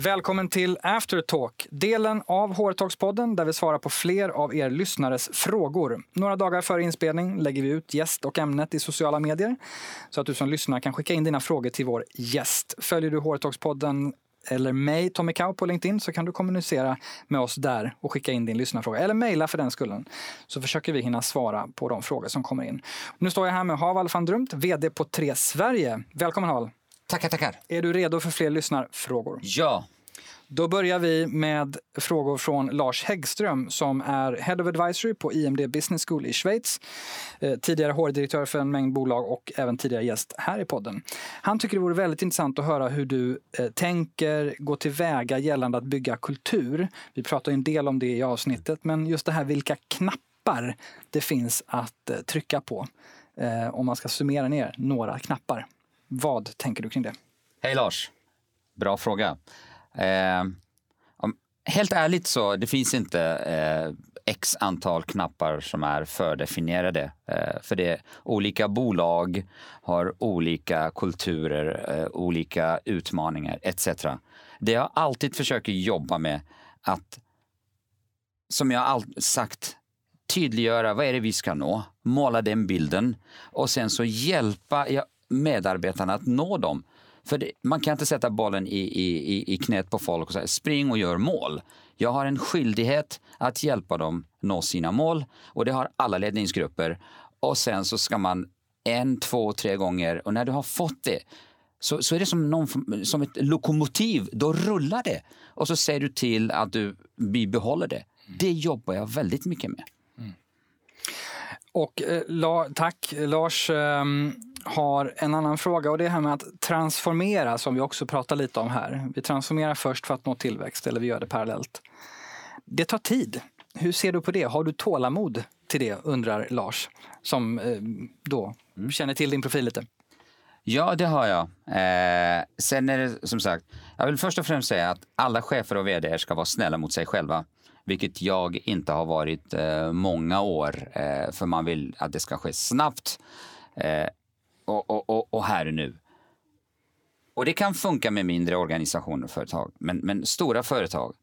Välkommen till Aftertalk, delen av HR-talkspodden där vi svarar på fler av er lyssnares frågor. Några dagar före inspelning lägger vi ut gäst och ämnet i sociala medier så att du som lyssnar kan skicka in dina frågor till vår gäst. Följer du HR-talkspodden eller mig, Tommy Kau på LinkedIn, så kan du kommunicera med oss där och skicka in din lyssnarfråga. Eller mejla för den skullen. Så försöker vi hinna svara på de frågor som kommer in. Nu står jag här med Haval van Drumt, VD på Tre Sverige. Välkommen Haval! Tackar, tackar. Är du redo för fler lyssnarfrågor? Ja. Då börjar vi med frågor från Lars Häggström som är Head of Advisory på IMD Business School i Schweiz. Eh, tidigare HR-direktör för en mängd bolag och även tidigare gäst här i podden. Han tycker det vore väldigt intressant att höra hur du eh, tänker gå tillväga gällande att bygga kultur. Vi pratar en del om det i avsnittet, men just det här vilka knappar det finns att eh, trycka på. Om man ska summera ner några knappar. Vad tänker du kring det? Hej Lars! Bra fråga. Eh, om, helt ärligt så det finns inte eh, x antal knappar som är fördefinierade. Eh, för det olika bolag har olika kulturer, eh, olika utmaningar etc. Det jag alltid försöker jobba med att, som jag alltid sagt, tydliggöra vad är det vi ska nå, måla den bilden och sen så hjälpa medarbetarna att nå dem. För det, man kan inte sätta bollen i, i, i knät på folk och säga spring och gör mål. Jag har en skyldighet att hjälpa dem nå sina mål och det har alla ledningsgrupper. Och sen så ska man en, två, tre gånger och när du har fått det så, så är det som, någon, som ett lokomotiv, då rullar det. Och så ser du till att du bibehåller det. Det jobbar jag väldigt mycket med. Mm. Och eh, la, tack Lars. Um har en annan fråga och det här med att transformera som vi också pratar lite om här. Vi transformerar först för att nå tillväxt eller vi gör det parallellt. Det tar tid. Hur ser du på det? Har du tålamod till det undrar Lars som eh, då mm. känner till din profil lite. Ja, det har jag. Eh, sen är det som sagt, jag vill först och främst säga att alla chefer och vd ska vara snälla mot sig själva. Vilket jag inte har varit eh, många år, eh, för man vill att det ska ske snabbt. Och, och, och, och här och nu. Och det kan funka med mindre organisationer och företag, men, men stora företag,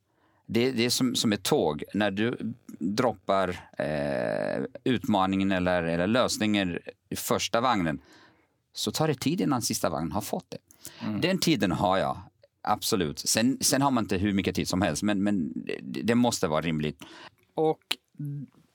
det, det är som, som ett tåg. När du droppar eh, utmaningen eller, eller lösningen i första vagnen så tar det tid innan sista vagnen har fått det. Mm. Den tiden har jag, absolut. Sen, sen har man inte hur mycket tid som helst, men, men det, det måste vara rimligt. Och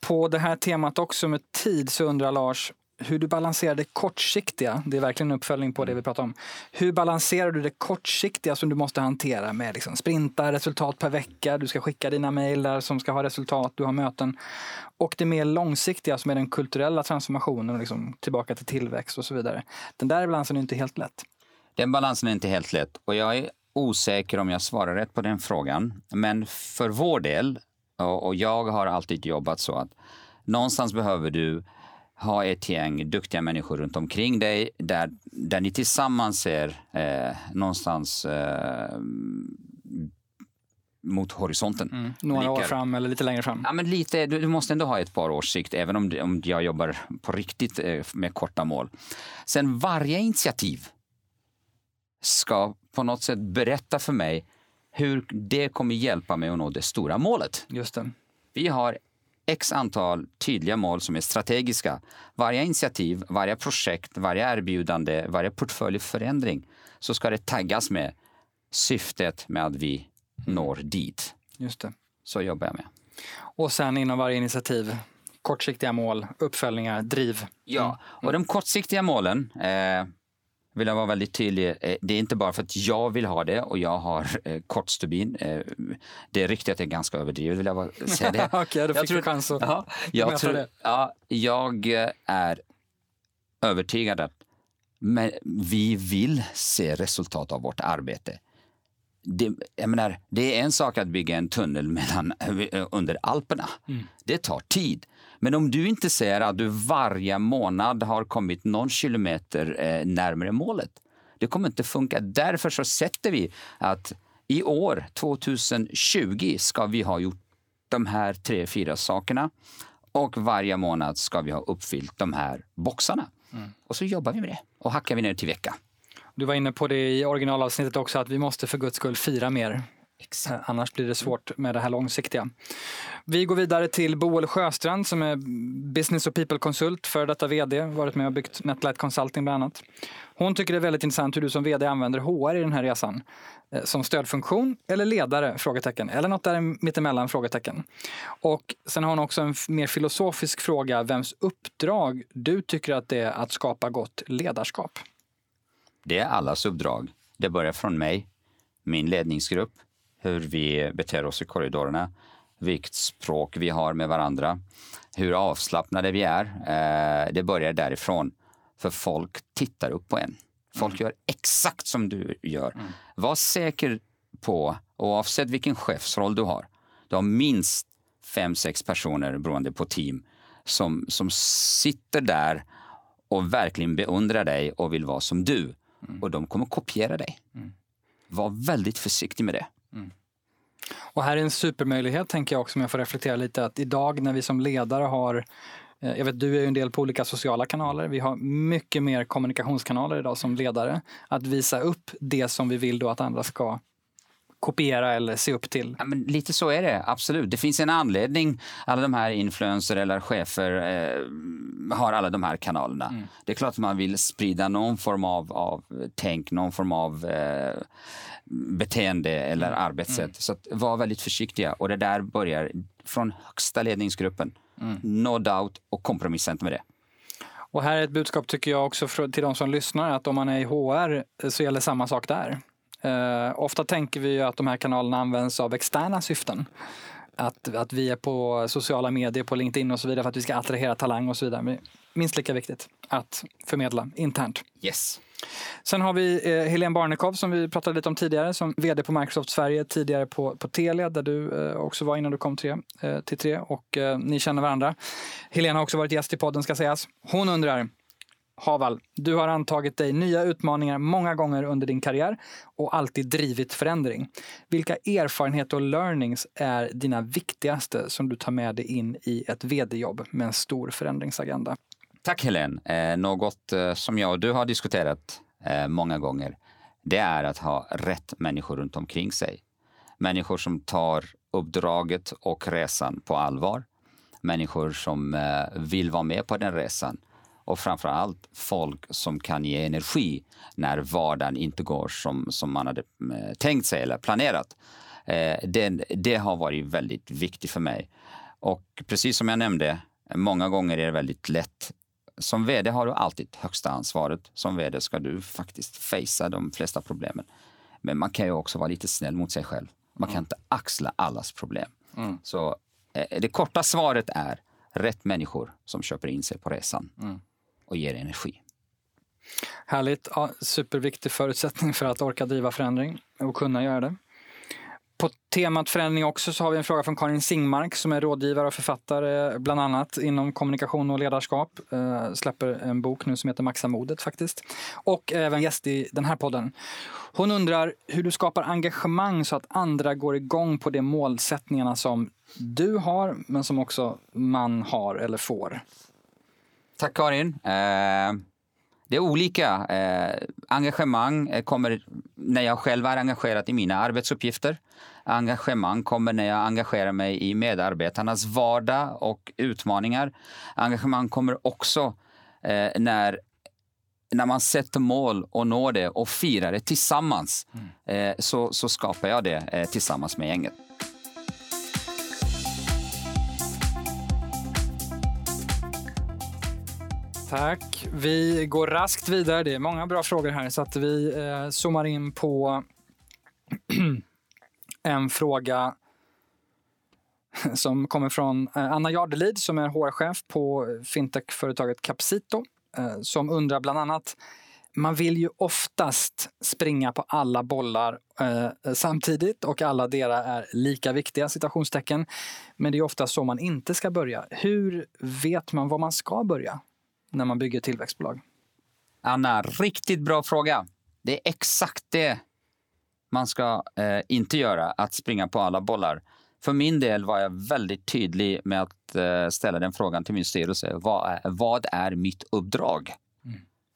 på det här temat också med tid så undrar Lars, hur du balanserar det kortsiktiga, det är verkligen en uppföljning på det vi pratar om. Hur balanserar du det kortsiktiga som du måste hantera med liksom sprinta, resultat per vecka, du ska skicka dina mejl som ska ha resultat, du har möten. Och det mer långsiktiga som är den kulturella transformationen, liksom tillbaka till tillväxt och så vidare. Den där balansen är inte helt lätt. Den balansen är inte helt lätt och jag är osäker om jag svarar rätt på den frågan. Men för vår del, och jag har alltid jobbat så att någonstans behöver du ha ett gäng duktiga människor runt omkring dig där, där ni tillsammans ser eh, någonstans eh, mot horisonten. Mm. Några Likar. år fram eller lite längre fram? Ja, men lite, du, du, måste ändå ha ett par års sikt, även om, om jag jobbar på riktigt eh, med korta mål. Sen varje initiativ ska på något sätt berätta för mig hur det kommer hjälpa mig att nå det stora målet. Just det. Vi har x antal tydliga mål som är strategiska. Varje initiativ, varje projekt, varje erbjudande, varje portföljförändring så ska det taggas med syftet med att vi når dit. Just det. Så jobbar jag med. Och sen inom varje initiativ, kortsiktiga mål, uppföljningar, driv. Ja, mm. och de kortsiktiga målen eh, vill jag vara väldigt tydlig. Eh, det är inte bara för att jag vill ha det och jag har eh, kort stubin. Eh, det ryktet är ganska överdrivet vill jag säga det. Okej, då fick du chans att ja, jag tror, det. Ja, jag är övertygad att men vi vill se resultat av vårt arbete. Det, jag menar, det är en sak att bygga en tunnel mellan, under Alperna. Mm. Det tar tid. Men om du inte ser att du varje månad har kommit någon kilometer eh, närmare målet, det kommer inte funka. Därför så sätter vi att i år, 2020, ska vi ha gjort de här tre, fyra sakerna och varje månad ska vi ha uppfyllt de här boxarna. Mm. Och så jobbar vi med det och hackar vi ner till vecka. Du var inne på det i originalavsnittet också, att vi måste för guds skull fira mer. Exakt. Annars blir det svårt med det här långsiktiga. Vi går vidare till Boel Sjöstrand som är business och people-konsult, för detta vd, varit med och byggt Netlight Consulting bland annat. Hon tycker det är väldigt intressant hur du som vd använder HR i den här resan. Eh, som stödfunktion eller ledare? Frågetecken. Eller något där mittemellan? Frågetecken. Och sen har hon också en mer filosofisk fråga. Vems uppdrag du tycker att det är att skapa gott ledarskap? Det är allas uppdrag. Det börjar från mig, min ledningsgrupp, hur vi beter oss i korridorerna, vilket språk vi har med varandra, hur avslappnade vi är. Eh, det börjar därifrån. För folk tittar upp på en. Folk mm. gör exakt som du gör. Mm. Var säker på, oavsett vilken chefsroll du har, du har minst fem, sex personer beroende på team som, som sitter där och verkligen beundrar dig och vill vara som du. Mm. Och de kommer kopiera dig. Mm. Var väldigt försiktig med det. Mm. Och här är en supermöjlighet, tänker jag också, om jag får reflektera lite, att idag när vi som ledare har eh, jag vet, du är ju en del på olika sociala kanaler. Vi har mycket mer kommunikationskanaler idag som ledare. Att visa upp det som vi vill då att andra ska kopiera eller se upp till. Ja, men lite så är det, absolut. Det finns en anledning. Alla de här influencer eller chefer eh, har alla de här kanalerna. Mm. Det är klart att man vill sprida någon form av, av tänk, någon form av eh, beteende eller mm. arbetssätt. Mm. Så var väldigt försiktiga. Och det där börjar från högsta ledningsgruppen. Mm. No doubt och kompromissa inte med det. Och här är ett budskap tycker jag också till de som lyssnar att om man är i HR så gäller samma sak där. Uh, ofta tänker vi att de här kanalerna används av externa syften. Att, att vi är på sociala medier, på LinkedIn och så vidare för att vi ska attrahera talang och så vidare. Men minst lika viktigt att förmedla internt. Yes. Sen har vi eh, Helene Barnekow som vi pratade lite om tidigare som vd på Microsoft Sverige, tidigare på, på Telia där du eh, också var innan du kom tre, eh, till Tre och eh, ni känner varandra. Helene har också varit gäst i podden ska sägas. Hon undrar Haval, du har antagit dig nya utmaningar många gånger under din karriär och alltid drivit förändring. Vilka erfarenheter och learnings är dina viktigaste som du tar med dig in i ett vd-jobb med en stor förändringsagenda? Tack Helen. Eh, något eh, som jag och du har diskuterat eh, många gånger, det är att ha rätt människor runt omkring sig. Människor som tar uppdraget och resan på allvar. Människor som eh, vill vara med på den resan och framför allt folk som kan ge energi när vardagen inte går som, som man hade eh, tänkt sig eller planerat. Eh, det, det har varit väldigt viktigt för mig. Och precis som jag nämnde, många gånger är det väldigt lätt som vd har du alltid högsta ansvaret. Som vd ska du faktiskt facea de flesta problemen. Men man kan ju också vara lite snäll mot sig själv. Man kan mm. inte axla allas problem. Mm. Så eh, det korta svaret är rätt människor som köper in sig på resan. Mm och ger energi. Härligt. Ja, superviktig förutsättning för att orka driva förändring och kunna göra det. På temat förändring också så har vi en fråga från Karin Singmark som är rådgivare och författare bland annat inom kommunikation och ledarskap. Eh, släpper en bok nu som heter Maxa modet faktiskt. Och även gäst i den här podden. Hon undrar hur du skapar engagemang så att andra går igång på de målsättningarna som du har men som också man har eller får. Tack Karin. Eh, det är olika. Eh, engagemang eh, kommer när jag själv är engagerad i mina arbetsuppgifter. Engagemang kommer när jag engagerar mig i medarbetarnas vardag och utmaningar. Engagemang kommer också när när man sätter mål och når det och firar det tillsammans mm. så, så skapar jag det tillsammans med gänget. Tack. Vi går raskt vidare. Det är många bra frågor här så att vi eh, zoomar in på en fråga som kommer från eh, Anna Jardelid som är HR-chef på fintech-företaget Capsito eh, som undrar bland annat man vill ju oftast springa på alla bollar eh, samtidigt och alla deras är lika viktiga, citationstecken. Men det är ofta så man inte ska börja. Hur vet man var man ska börja? När man bygger tillväxtbolag? Anna, riktigt bra fråga. Det är exakt det man ska eh, inte göra, att springa på alla bollar. För min del var jag väldigt tydlig med att eh, ställa den frågan till min styrelse. Vad är, vad är mitt uppdrag?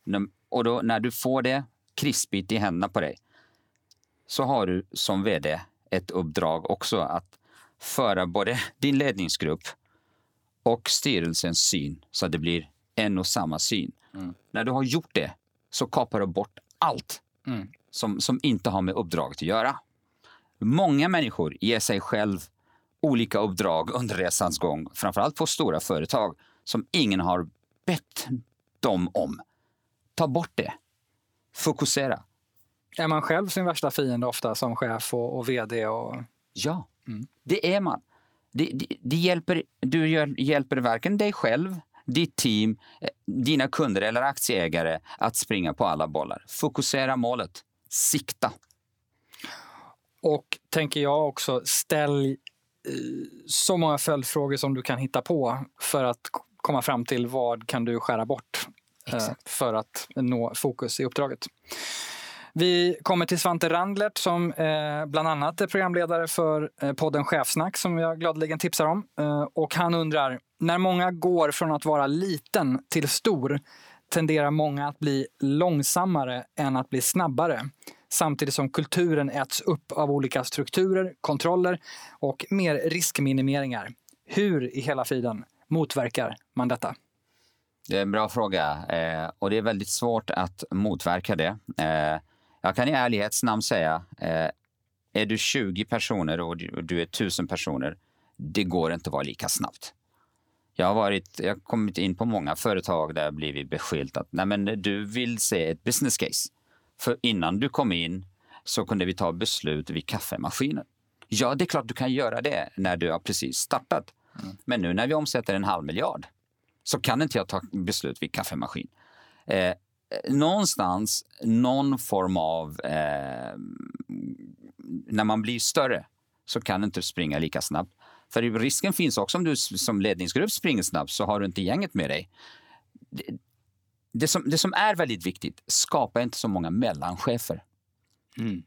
Mm. Och då, när du får det krispigt i händerna på dig så har du som vd ett uppdrag också att föra både din ledningsgrupp och styrelsens syn så att det blir en och samma syn. Mm. När du har gjort det så kapar du bort allt mm. som, som inte har med uppdraget att göra. Många människor ger sig själv olika uppdrag under resans gång, framförallt på stora företag som ingen har bett dem om. Ta bort det. Fokusera. Är man själv sin värsta fiende ofta som chef och, och vd? Och... Ja, mm. det är man. Det, det, det, hjälper, du hjälper varken dig själv, ditt team, eh, dina kunder eller aktieägare att springa på alla bollar. Fokusera målet. Sikta. Och tänker jag också, ställ eh, så många följdfrågor som du kan hitta på för att komma fram till vad kan du skära bort eh, Exakt. för att nå fokus i uppdraget. Vi kommer till Svante Randlert som bland annat är programledare för podden Chefsnack som jag gladeligen tipsar om. Och han undrar, när många går från att vara liten till stor tenderar många att bli långsammare än att bli snabbare. Samtidigt som kulturen äts upp av olika strukturer, kontroller och mer riskminimeringar. Hur i hela friden motverkar man detta? Det är en bra fråga eh, och det är väldigt svårt att motverka det. Eh, jag kan i ärlighets namn säga, eh, är du 20 personer och du är 1000 personer, det går inte att vara lika snabbt. Jag har, varit, jag har kommit in på många företag där jag blivit beskyllt att Nej, men du vill se ett business case. För innan du kom in så kunde vi ta beslut vid kaffemaskinen. Ja, det är klart du kan göra det när du har precis startat. Mm. Men nu när vi omsätter en halv miljard så kan inte jag ta beslut vid kaffemaskin. Eh, någonstans någon form av... Eh, när man blir större så kan du inte springa lika snabbt. För risken finns också om du som ledningsgrupp springer snabbt så har du inte gänget med dig. Det, det, som, det som är väldigt viktigt, skapa inte så många mellanchefer. Mm.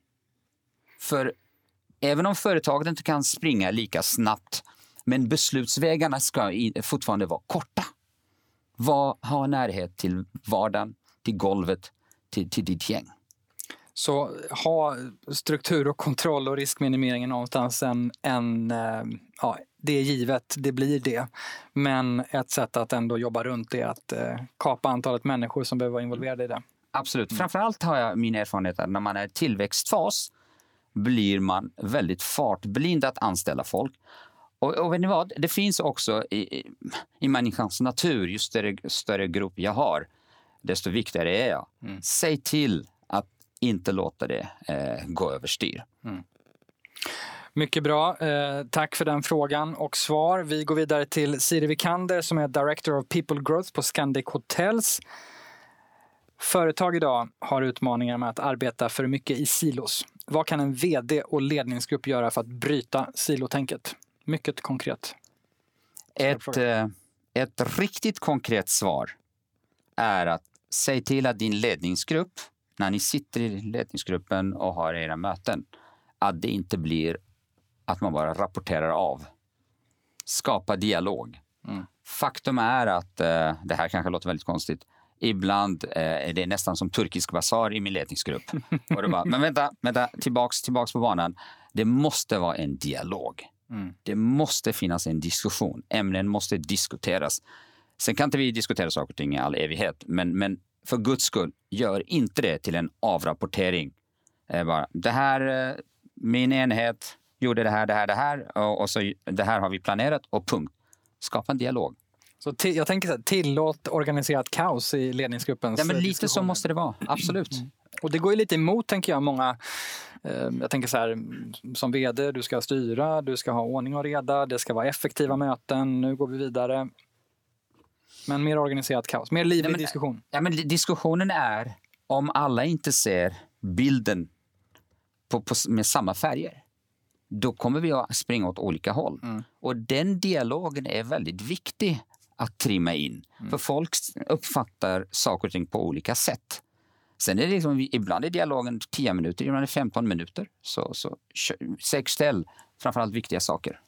För även om företaget inte kan springa lika snabbt men beslutsvägarna ska fortfarande vara korta. Var, ha närhet till vardagen, till golvet, till, till ditt gäng. Så ha struktur och kontroll och riskminimering någonstans en, en eh, ja, det är givet, det blir det. Men ett sätt att ändå jobba runt det är att eh, kapa antalet människor som behöver vara involverade i det. Absolut. Mm. Framförallt har jag min erfarenhet att när man är i tillväxtfas blir man väldigt fartblind att anställa folk. Och, och vet ni vad? Det finns också i, i människans natur, ju större, större grupp jag har, desto viktigare är jag. Mm. Säg till inte låta det eh, gå överstyr. Mm. Mycket bra. Eh, tack för den frågan och svar. Vi går vidare till Siri Vikander som är Director of People Growth på Scandic Hotels. Företag idag har utmaningar med att arbeta för mycket i silos. Vad kan en VD och ledningsgrupp göra för att bryta silotänket? Mycket konkret. Ett, eh, ett riktigt konkret svar är att säg till att din ledningsgrupp, när ni sitter i ledningsgruppen och har era möten, att det inte blir att man bara rapporterar av. Skapa dialog. Mm. Faktum är att, eh, det här kanske låter väldigt konstigt, ibland eh, är det nästan som turkisk basar i min ledningsgrupp. och bara, men vänta, vänta tillbaks, tillbaks på banan. Det måste vara en dialog. Mm. Det måste finnas en diskussion. Ämnen måste diskuteras. Sen kan inte vi diskutera saker och ting i all evighet, men, men för guds skull, gör inte det till en avrapportering. Eh, bara, det här, eh, min enhet gjorde det här, det här, det här och, och, så det här har vi planerat och punkt. Skapa en dialog. Så jag tänker så här, tillåt organiserat kaos i ledningsgruppens ja, men Lite så måste det vara, absolut. Mm. Och det går ju lite emot, tänker jag, många eh, jag tänker så här, som vd, du ska styra, du ska ha ordning och reda, det ska vara effektiva möten, nu går vi vidare. Men mer organiserat kaos, mer livlig men, diskussion. Ja, men diskussionen är om alla inte ser bilden på, på, med samma färger då kommer vi att springa åt olika håll. Mm. Och den dialogen är väldigt viktig att trimma in. Mm. För folk uppfattar saker och ting på olika sätt. Sen är det liksom, ibland är dialogen 10 minuter, ibland är det 15 minuter. Så, så säkerställ framförallt viktiga saker.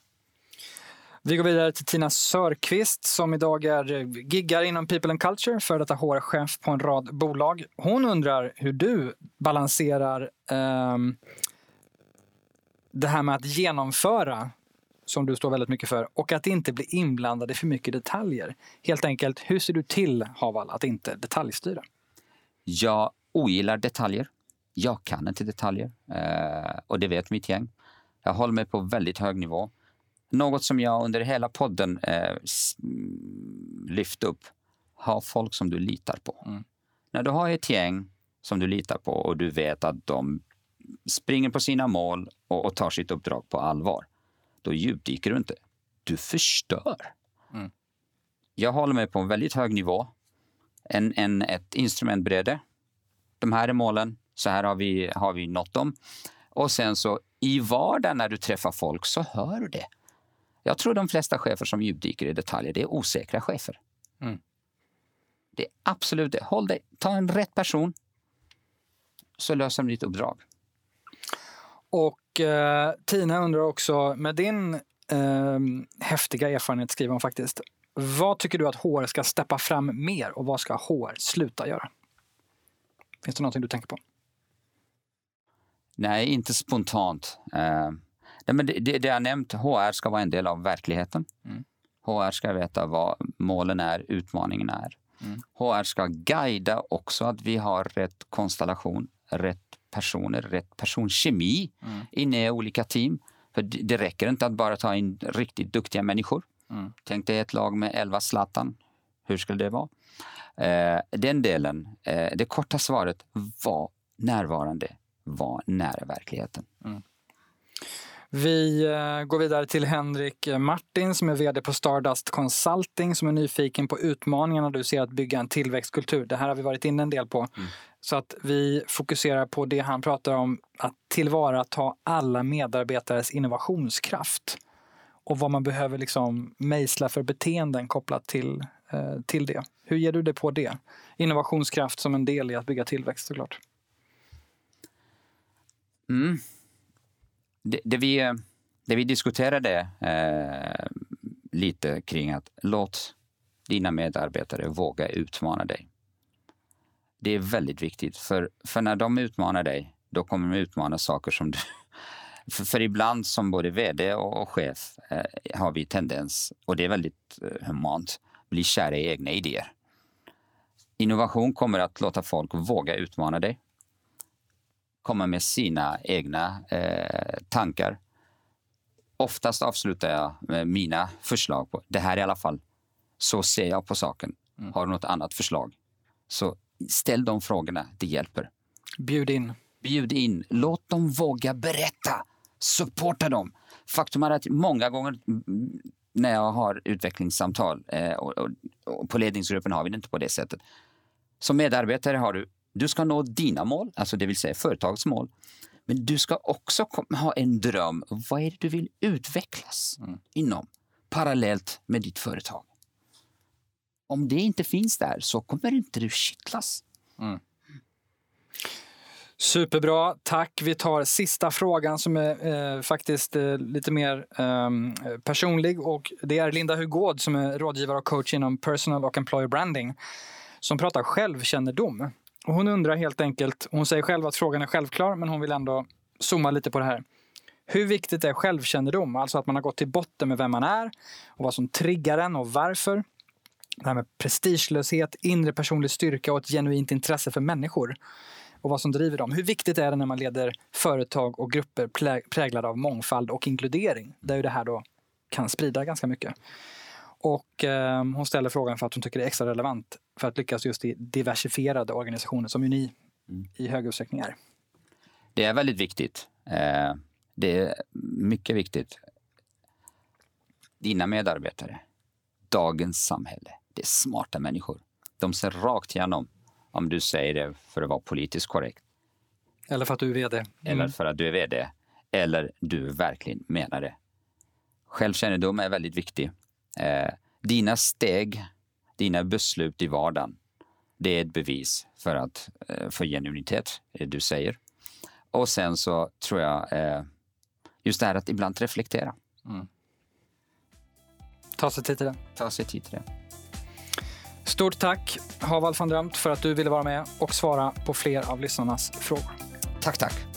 Vi går vidare till Tina Sörqvist som idag är eh, giggar inom People and Culture, för detta HR-chef på en rad bolag. Hon undrar hur du balanserar eh, det här med att genomföra, som du står väldigt mycket för, och att inte bli inblandad i för mycket detaljer. Helt enkelt, hur ser du till, Haval, att inte detaljstyra? Jag ogillar detaljer. Jag kan inte detaljer eh, och det vet mitt gäng. Jag håller mig på väldigt hög nivå. Något som jag under hela podden eh, lyft upp. Ha folk som du litar på. Mm. När du har ett gäng som du litar på och du vet att de springer på sina mål och, och tar sitt uppdrag på allvar, då djupdyker du inte. Du förstör. Mm. Jag håller mig på en väldigt hög nivå. En, en, ett instrumentbräde. De här är målen. Så här har vi, har vi nått dem. Och sen så i vardagen när du träffar folk så hör du det. Jag tror de flesta chefer som djupdyker i detaljer, det är osäkra chefer. Mm. Det är absolut det. Håll dig, ta en rätt person så löser de ditt uppdrag. Och eh, Tina undrar också, med din eh, häftiga erfarenhet skriver hon faktiskt, vad tycker du att HR ska steppa fram mer och vad ska HR sluta göra? Finns det någonting du tänker på? Nej, inte spontant. Det, det, det jag nämnt, HR ska vara en del av verkligheten. Mm. HR ska veta vad målen är, utmaningen är. Mm. HR ska guida också att vi har rätt konstellation, rätt personer, rätt personkemi mm. inne i olika team. För det räcker inte att bara ta in riktigt duktiga människor. Mm. Tänk dig ett lag med elva Zlatan. Hur skulle det vara? Eh, den delen, eh, det korta svaret, var närvarande, var nära verkligheten. Vi eh, går vidare till Henrik Martin som är vd på Stardust Consulting som är nyfiken på utmaningarna du ser att bygga en tillväxtkultur. Det här har vi varit inne en del på. Mm. Så att vi fokuserar på det han pratar om, att tillvarata alla medarbetares innovationskraft och vad man behöver liksom mejsla för beteenden kopplat till, eh, till det. Hur ger du dig på det? Innovationskraft som en del i att bygga tillväxt såklart. Mm det, det, vi, eh, det vi diskuterade eh, lite kring att låt dina medarbetare våga utmana dig. Det är väldigt viktigt, för, för när de utmanar dig, då kommer de utmana saker som du... För, för ibland som både vd och, chef eh, har vi tendens, och det är väldigt eh, humant, bli kära i egna idéer. Innovation kommer att låta folk våga utmana dig komma med sina egna eh, tankar. Oftast avslutar jag med mina förslag på det här i alla fall. Så ser jag på saken. Mm. Har du något annat förslag? Så ställ de frågorna, det hjälper. Bjud in. Bjud in. Låt dem våga berätta. Supporta dem. Faktum är att många gånger när jag har utvecklingssamtal eh, och, och, och på ledningsgruppen har vi det inte på det sättet. Som medarbetare har du du ska nå dina mål, alltså det vill säga företagets mål. Men du ska också ha en dröm. Vad är det du vill utvecklas mm. inom parallellt med ditt företag? Om det inte finns där så kommer inte du kittlas. Mm. Superbra, tack. Vi tar sista frågan som är eh, faktiskt eh, lite mer eh, personlig. Och det är Linda Hugård som är rådgivare och coach inom personal och employer branding som pratar självkännedom. Och hon undrar helt enkelt, hon säger själv att frågan är självklar, men hon vill ändå zooma lite på det här. Hur viktigt är självkännedom? Alltså att man har gått till botten med vem man är och vad som triggar en och varför. Det här med prestigelöshet, inre personlig styrka och ett genuint intresse för människor och vad som driver dem. Hur viktigt är det när man leder företag och grupper präglade av mångfald och inkludering? Där ju det här då kan sprida ganska mycket. Och eh, hon ställer frågan för att hon tycker det är extra relevant för att lyckas just i diversifierade organisationer som ju ni mm. i hög utsträckning är. Det är väldigt viktigt. Eh, det är mycket viktigt. Dina medarbetare, dagens samhälle, det är smarta människor. De ser rakt igenom om du säger det för att vara politiskt korrekt. Eller för att du är vd. Mm. Eller för att du är vd. Eller du verkligen menar det. Självkännedom är väldigt viktig. Eh, dina steg, dina beslut i vardagen, det är ett bevis för, att, eh, för genuinitet, det du säger. Och sen så tror jag eh, just det här att ibland reflektera. Mm. Ta sig tid till det. Ta sig tid till det. Stort tack Havald van Drömt för att du ville vara med och svara på fler av lyssnarnas frågor. Tack, tack.